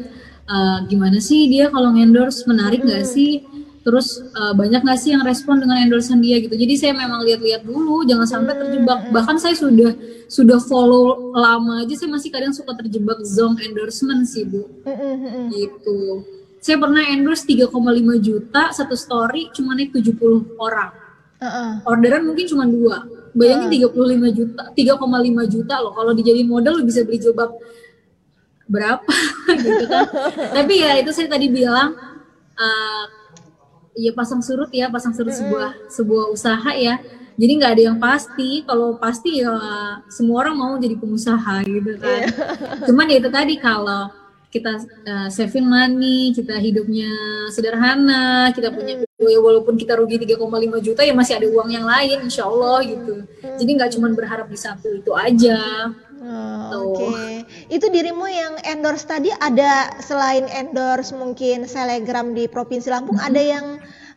S2: uh, gimana sih dia kalau endorse menarik nggak sih terus uh, banyak nggak sih yang respon dengan endorsement dia gitu. Jadi saya memang lihat-lihat dulu jangan sampai hmm, terjebak. hmm. bahkan saya sudah sudah follow lama aja saya masih kadang suka terjebak zone endorsement sih bu. Hmm, gitu. Saya pernah endorse 3,5 juta satu story cuma naik 70 orang. Uh-uh. orderan mungkin cuma dua. Bayangin uh. 35 juta 3,5 juta loh. Kalau dijadiin modal lo bisa beli jilbab berapa gitu kan. Tapi ya itu saya tadi bilang uh, ya pasang surut ya pasang surut hmm. sebuah sebuah usaha ya jadi nggak ada yang pasti kalau pasti ya semua orang mau jadi pengusaha gitu kan yeah. cuman ya itu tadi kalau kita uh, saving money kita hidupnya sederhana kita punya hmm. ya walaupun kita rugi 3,5 juta ya masih ada uang yang lain insya Allah gitu hmm. jadi nggak cuma berharap di satu itu aja
S1: Oh, Oke, okay. itu dirimu yang endorse tadi ada selain endorse mungkin selegram di provinsi Lampung, hmm. ada yang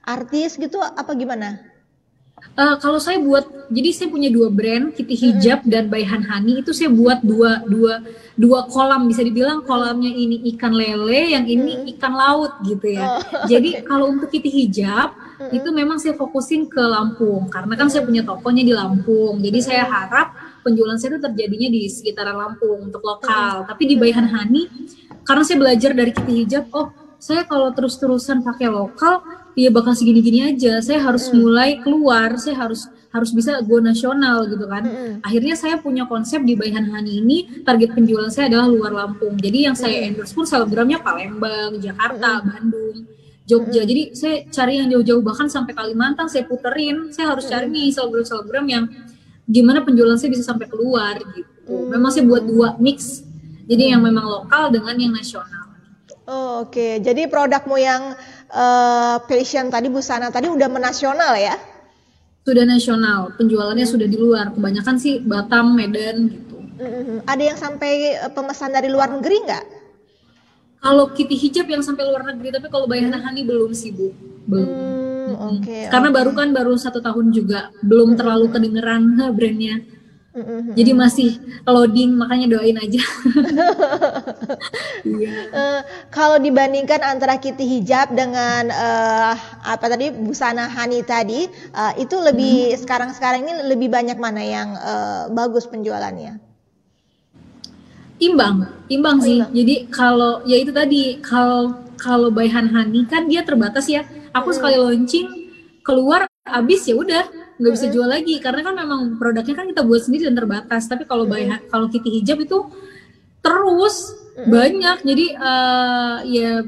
S1: artis gitu apa gimana?
S2: Uh, kalau saya buat, jadi saya punya dua brand, Kitty Hijab hmm. dan Bayhan Hani itu saya buat dua dua dua kolam bisa dibilang kolamnya ini ikan lele, yang ini hmm. ikan laut gitu ya. Oh, jadi okay. kalau untuk Kitty Hijab hmm. itu memang saya fokusin ke Lampung karena kan saya punya tokonya di Lampung. Jadi saya harap penjualan saya itu terjadinya di sekitaran Lampung untuk lokal. Tapi di Bayhan Hani karena saya belajar dari Kitty Hijab, oh saya kalau terus-terusan pakai lokal ya bakal segini-gini aja. Saya harus mm. mulai keluar, saya harus harus bisa go nasional gitu kan. Mm. Akhirnya saya punya konsep di Bayhan Hani ini target penjualan saya adalah luar Lampung. Jadi yang saya endorse pun selebgramnya Palembang, Jakarta, mm. Bandung. Jogja. Jadi saya cari yang jauh-jauh bahkan sampai Kalimantan saya puterin. Saya harus cari nih selebgram-selebgram yang gimana penjualan saya bisa sampai keluar gitu. Memang saya buat dua mix. Jadi yang memang lokal dengan yang nasional.
S1: Oh, Oke, okay. jadi produkmu yang uh, fashion tadi busana tadi udah menasional ya?
S2: Sudah nasional, penjualannya hmm. sudah di luar. Kebanyakan sih Batam, Medan gitu.
S1: Hmm. Ada yang sampai eh, pemesan dari luar negeri nggak?
S2: Kalau Kitty Hijab yang sampai luar negeri, tapi kalau Bayana hmm. Hani belum sih bu, belum. Hmm,
S1: Oke. Okay,
S2: Karena
S1: okay.
S2: baru kan baru satu tahun juga, belum terlalu kedengeran brandnya. Mm-hmm. Jadi masih loading, makanya doain aja.
S1: yeah. uh, kalau dibandingkan antara Kitty hijab dengan uh, apa tadi busana Hani tadi, uh, itu lebih sekarang-sekarang ini lebih banyak mana yang uh, bagus penjualannya?
S2: Imbang, imbang oh, sih. Imbang. Jadi kalau ya itu tadi kalau kalau Bayhan Hani kan dia terbatas ya. Aku hmm. sekali launching keluar habis ya udah nggak bisa jual lagi. Karena kan memang produknya kan kita buat sendiri dan terbatas. Tapi kalau bayar kalau Kitty hijab itu terus banyak. Jadi uh, ya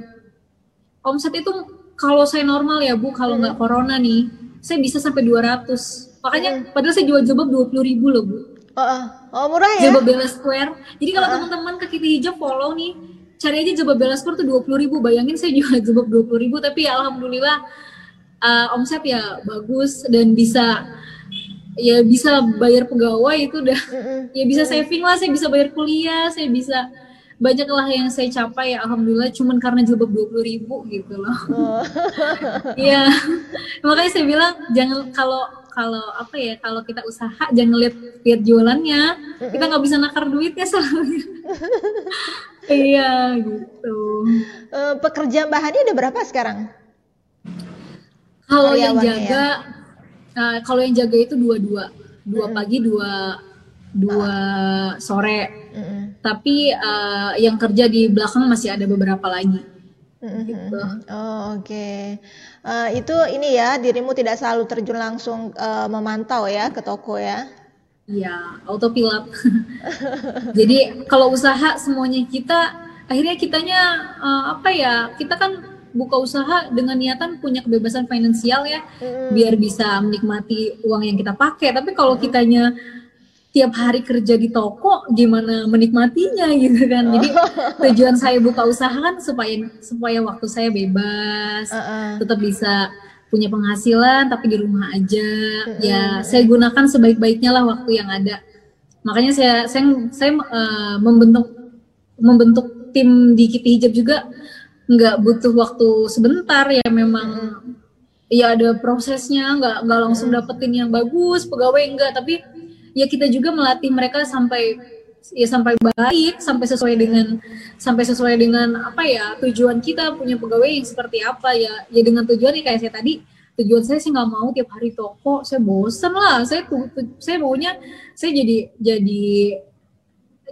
S2: omset itu kalau saya normal ya bu kalau nggak corona nih saya bisa sampai 200 makanya padahal saya jual jilbab dua puluh ribu loh bu.
S1: Oh, oh murah ya?
S2: Jilbab Bella Square. Jadi kalau uh. teman-teman ke Kitty hijab follow nih cari aja jilbab Bella Square tuh dua puluh ribu. Bayangin saya jual jilbab dua puluh ribu tapi ya alhamdulillah uh, omset ya bagus dan bisa ya bisa bayar pegawai itu udah. Ya bisa saving lah saya bisa bayar kuliah saya bisa banyak lah yang saya capai ya alhamdulillah cuman karena jilbab dua puluh ribu gitu loh. Oh. ya makanya saya bilang jangan kalau kalau apa ya kalau kita usaha jangan lihat lihat jualannya. Kita nggak bisa nakar duitnya soalnya iya gitu
S1: uh, pekerjaan bahannya ada berapa sekarang
S2: kalau yang jaga, ya. uh, kalau yang jaga itu dua dua, dua mm pagi dua dua sore. Mm -hmm. Tapi uh, yang kerja di belakang masih ada beberapa lagi. Mm -hmm.
S1: gitu. Oh oke. Okay. Uh, itu ini ya dirimu tidak selalu terjun langsung uh, memantau ya ke toko ya?
S2: Iya, autopilot. Jadi kalau usaha semuanya kita, akhirnya kitanya uh, apa ya? Kita kan buka usaha dengan niatan punya kebebasan finansial ya hmm. biar bisa menikmati uang yang kita pakai tapi kalau kitanya tiap hari kerja di toko gimana menikmatinya gitu kan jadi tujuan saya buka usaha kan supaya supaya waktu saya bebas uh -uh. tetap bisa punya penghasilan tapi di rumah aja. Ya saya gunakan sebaik-baiknya lah waktu yang ada. Makanya saya saya saya uh, membentuk membentuk tim di Kitty Hijab juga nggak butuh waktu sebentar ya memang ya ada prosesnya nggak nggak langsung dapetin yang bagus pegawai enggak tapi ya kita juga melatih mereka sampai ya sampai baik sampai sesuai dengan sampai sesuai dengan apa ya tujuan kita punya pegawai yang seperti apa ya ya dengan tujuan ya kayak saya tadi tujuan saya sih nggak mau tiap hari toko saya bosan lah saya tuh saya maunya saya jadi jadi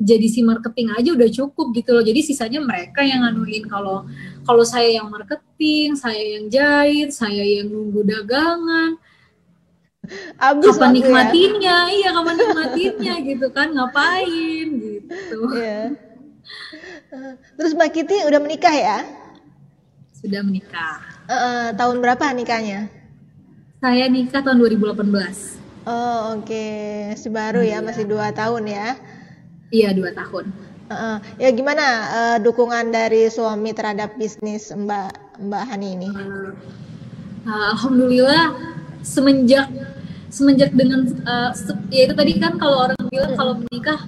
S2: jadi si marketing aja udah cukup gitu loh. Jadi sisanya mereka yang nganuin kalau kalau saya yang marketing, saya yang jahit, saya yang nunggu dagangan. Abis kapan ya? nikmatinnya? Ya? Iya, kapan nikmatinnya gitu kan? Ngapain gitu. Iya.
S1: Terus Mbak Kitty udah menikah ya?
S2: Sudah menikah.
S1: Uh, uh, tahun berapa nikahnya?
S2: Saya nikah tahun 2018. Oh
S1: oke, okay. masih baru ya, iya. masih dua tahun ya.
S2: Iya dua tahun.
S1: Uh, ya gimana uh, dukungan dari suami terhadap bisnis Mbak Mbak Hani ini? Uh,
S2: Alhamdulillah semenjak semenjak dengan uh, ya itu tadi kan kalau orang bilang kalau menikah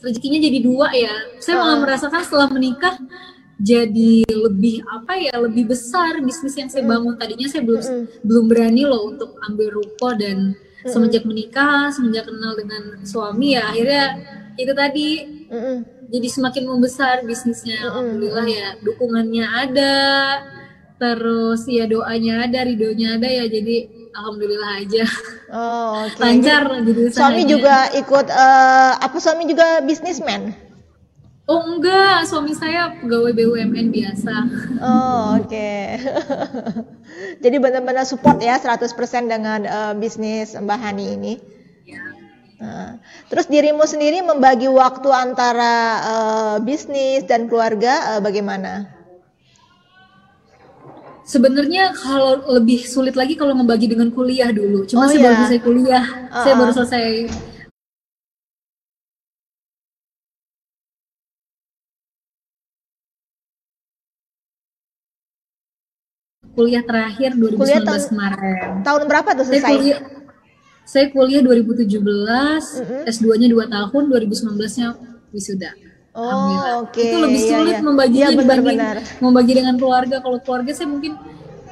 S2: rezekinya jadi dua ya. Saya malah merasakan setelah menikah jadi lebih apa ya lebih besar bisnis yang saya bangun. Tadinya saya belum belum berani loh untuk ambil ruko dan semenjak menikah semenjak kenal dengan suami ya akhirnya itu tadi jadi semakin membesar bisnisnya. Alhamdulillah ya dukungannya ada terus ya doanya ada ridhonya ada ya. Jadi alhamdulillah aja
S1: Oh, oke.
S2: lancar jadi
S1: Suami
S2: usahanya.
S1: juga ikut eh, apa suami juga bisnismen?
S2: oh enggak suami saya pegawai BUMN biasa
S1: Oh, oke. Jadi benar-benar support ya 100% dengan eh, bisnis Mbak Hani ini.
S2: ya
S1: Nah, terus dirimu sendiri membagi waktu antara eh, bisnis dan keluarga eh, bagaimana?
S2: Sebenarnya kalau lebih sulit lagi kalau membagi dengan kuliah dulu.
S1: Oh,
S2: Cuma saya
S1: iya.
S2: baru selesai kuliah, saya
S1: Uh-uh.
S2: baru selesai kuliah terakhir 2019
S1: Kuliah tahun-
S2: kemarin.
S1: Tahun berapa tuh
S2: Saya
S1: selesai?
S2: kuliah saya kuliah 2017,
S1: Mm-mm.
S2: S2-nya 2 tahun, 2019-nya wisuda.
S1: Oh, oke.
S2: Itu lebih
S1: Iya,
S2: sulit membaginya
S1: Iya,
S2: dibanding
S1: benar-benar.
S2: membagi dengan keluarga. Kalau keluarga saya mungkin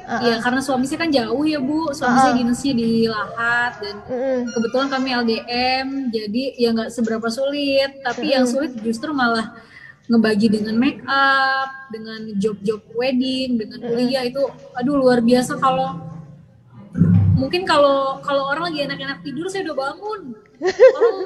S1: Uh-uh.
S2: ya karena suami saya kan jauh ya Bu. Suami
S1: Uh-uh.
S2: saya dinasnya di Lahat dan
S1: Mm-mm.
S2: kebetulan kami LDM jadi ya nggak seberapa sulit tapi yang sulit justru malah ngebagi dengan make up dengan job-job wedding dengan kuliah itu aduh luar biasa kalau mungkin kalau kalau orang lagi enak-enak tidur saya udah bangun orang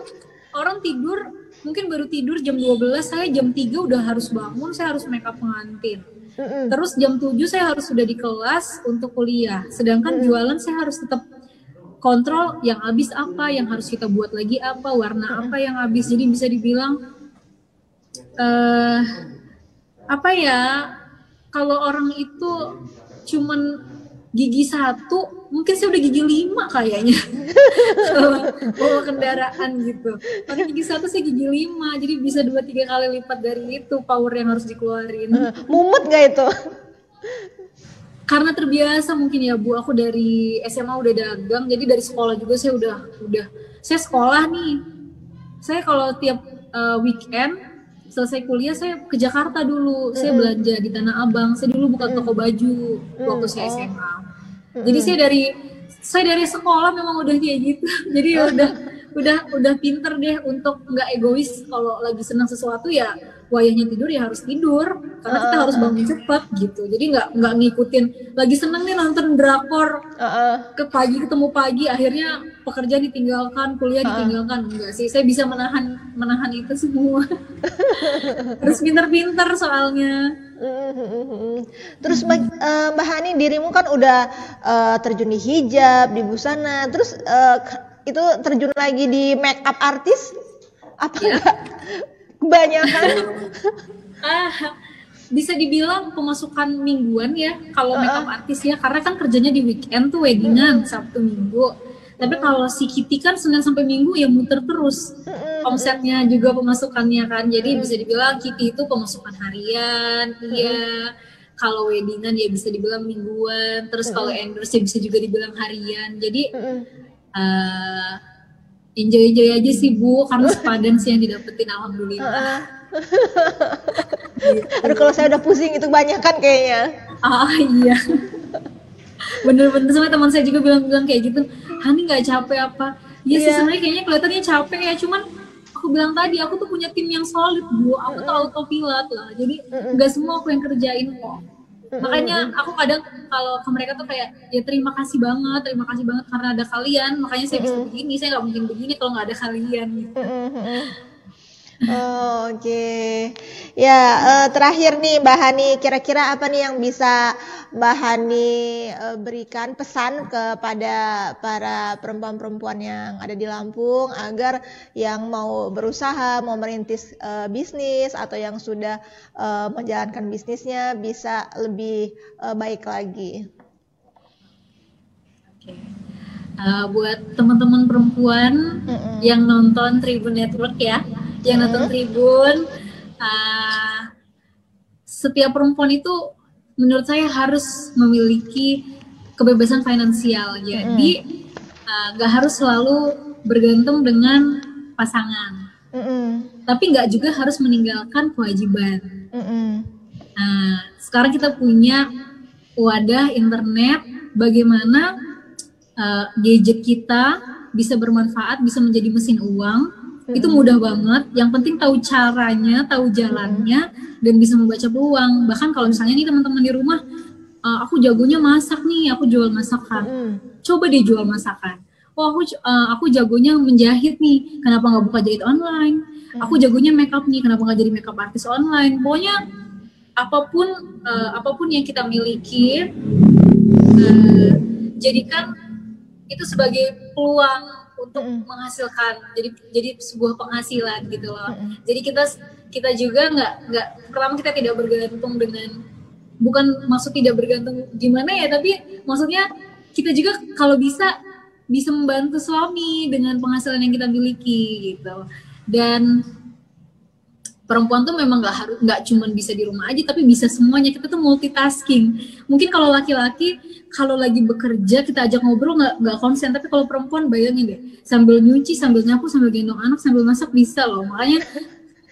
S2: orang tidur mungkin baru tidur jam 12 saya jam 3 udah harus bangun saya harus make up pengantin. Terus jam 7 saya harus sudah di kelas untuk kuliah. Sedangkan jualan saya harus tetap kontrol yang habis apa, yang harus kita buat lagi apa, warna apa yang habis. Jadi bisa dibilang eh apa ya? Kalau orang itu cuman gigi satu, mungkin saya udah gigi lima kayaknya. Bawa kendaraan gitu. Kalau gigi satu saya gigi lima, jadi bisa dua tiga kali lipat dari itu power yang harus dikeluarin
S1: Mumet gak itu?
S2: karena terbiasa mungkin ya Bu aku dari SMA udah dagang jadi dari sekolah juga saya udah udah saya sekolah nih saya kalau tiap eh, weekend selesai kuliah saya ke Jakarta dulu. Saya belanja di Tanah Abang. Saya dulu buka toko baju waktu saya
S1: oh.
S2: SMA jadi saya dari saya dari sekolah memang udah kayak gitu. Jadi udah udah udah pinter deh untuk nggak egois. Kalau lagi senang sesuatu ya wayahnya tidur ya harus tidur. Karena kita harus bangun cepat gitu. Jadi nggak nggak ngikutin. Lagi seneng nih nonton drakor.
S1: Heeh.
S2: ke pagi ketemu pagi akhirnya pekerjaan ditinggalkan kuliah ditinggalkan. Enggak sih saya bisa menahan menahan itu semua. Harus pinter-pinter soalnya.
S1: Mhm. Terus Mbak, eh, Mbak Hani dirimu kan udah eh, terjun di hijab, di busana, terus k- itu terjun lagi di make up artis? Apa enggak? Kebanyakan?
S2: ah bisa dibilang pemasukan mingguan ya kalau makeup artis ya karena kan kerjanya di weekend tuh weddingan Sabtu Minggu. Tapi kalau si Kitty kan Senin sampai Minggu ya muter terus omsetnya juga pemasukannya kan. Jadi bisa dibilang Kitty itu pemasukan harian iya. Kalau weddingan ya bisa dibilang mingguan. Terus kalau endorse ya bisa juga dibilang harian. Jadi
S1: Mm-mm.
S2: Enjoy enjoy aja sih bu karena sepadan sih yang didapetin alhamdulillah
S1: Heeh. Aduh kalau saya udah pusing itu banyak kan kayaknya.
S2: Ah iya. Bener-bener sama teman saya juga bilang-bilang kayak gitu. Hani nggak capek apa? Iya sih
S1: Iya.
S2: sebenarnya kayaknya kelihatannya capek ya. Cuman aku bilang tadi aku tuh punya tim yang solid bu. Aku tuh autopilot lah. Jadi nggak semua aku yang kerjain kok. Makanya aku kadang kalau ke mereka tuh kayak ya terima kasih banget, terima kasih banget karena ada kalian. Makanya saya bisa begini. Saya nggak mungkin begini kalau nggak ada kalian. Gitu.
S1: Oh, Oke, ya eh, terakhir nih Mbak Hani, kira-kira apa nih yang bisa Mbak Hani eh, berikan pesan kepada para perempuan-perempuan yang ada di Lampung agar yang mau berusaha, mau merintis eh, bisnis atau yang sudah eh, menjalankan bisnisnya bisa lebih eh, baik lagi.
S2: Oke. Uh, buat teman-teman perempuan
S1: Mm-mm.
S2: yang nonton Tribun Network ya, yang nonton Tribun, uh, setiap perempuan itu menurut saya harus memiliki kebebasan finansial. Jadi uh, nggak harus selalu bergantung dengan pasangan,
S1: Mm-mm,
S2: tapi nggak juga harus meninggalkan kewajiban. Nah, sekarang kita punya wadah internet, bagaimana uh, gadget kita bisa bermanfaat, bisa menjadi mesin uang. Itu mudah banget. Yang penting tahu caranya, tahu jalannya, dan bisa membaca peluang. Bahkan kalau misalnya nih teman-teman di rumah uh, aku jagonya masak nih, aku jual masakan. Mm. Coba deh jual masakan. Oh aku uh, aku jagonya menjahit nih, kenapa nggak buka jahit online? Aku jagonya makeup nih, kenapa nggak jadi makeup artis online? Pokoknya apa pun uh, apa pun yang kita miliki, uh, jadikan itu sebagai peluang untuk mm. menghasilkan jadi jadi sebuah penghasilan gitu loh. Mm. Jadi kita kita juga nggak nggak pertama kita tidak bergantung dengan bukan maksud tidak bergantung gimana ya tapi maksudnya kita juga kalau bisa bisa membantu suami dengan penghasilan yang kita miliki gitu dan perempuan tuh memang nggak harus nggak cuma bisa di rumah aja tapi bisa semuanya. Kita tuh multitasking. Mungkin kalau laki-laki kalau lagi bekerja kita ajak ngobrol nggak nggak konsen. Tapi kalau perempuan bayangin deh sambil nyuci sambil nyapu sambil gendong anak sambil masak bisa loh. Makanya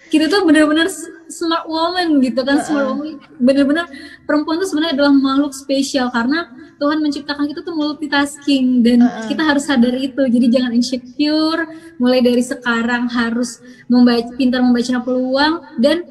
S2: kita tuh bener-bener smart woman gitu kan smart woman. Bener-bener perempuan tuh sebenarnya adalah makhluk spesial. Karena Tuhan menciptakan kita tuh multitasking dan uh -uh. kita harus sadar itu jadi jangan insecure mulai dari sekarang harus membaca pintar membaca peluang dan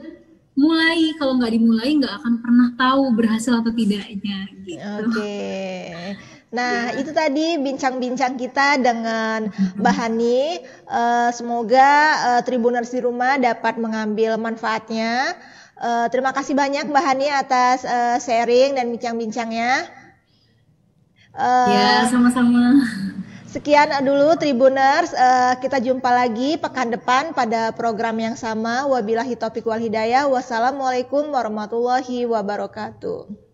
S2: mulai kalau nggak dimulai nggak akan pernah tahu berhasil atau tidaknya gitu.
S1: Oke. Okay. Nah, itu tadi bincang-bincang kita dengan Mbak Hani. Uh, semoga uh, Tribuners di rumah dapat mengambil manfaatnya. Uh, terima kasih banyak Mbak Hani atas uh, sharing dan bincang-bincangnya.
S2: Uh, ya, sama-sama.
S1: Sekian dulu Tribuners, uh, kita jumpa lagi pekan depan pada program yang sama. Wabillahi taufiq wal hidayah. Wassalamualaikum warahmatullahi wabarakatuh.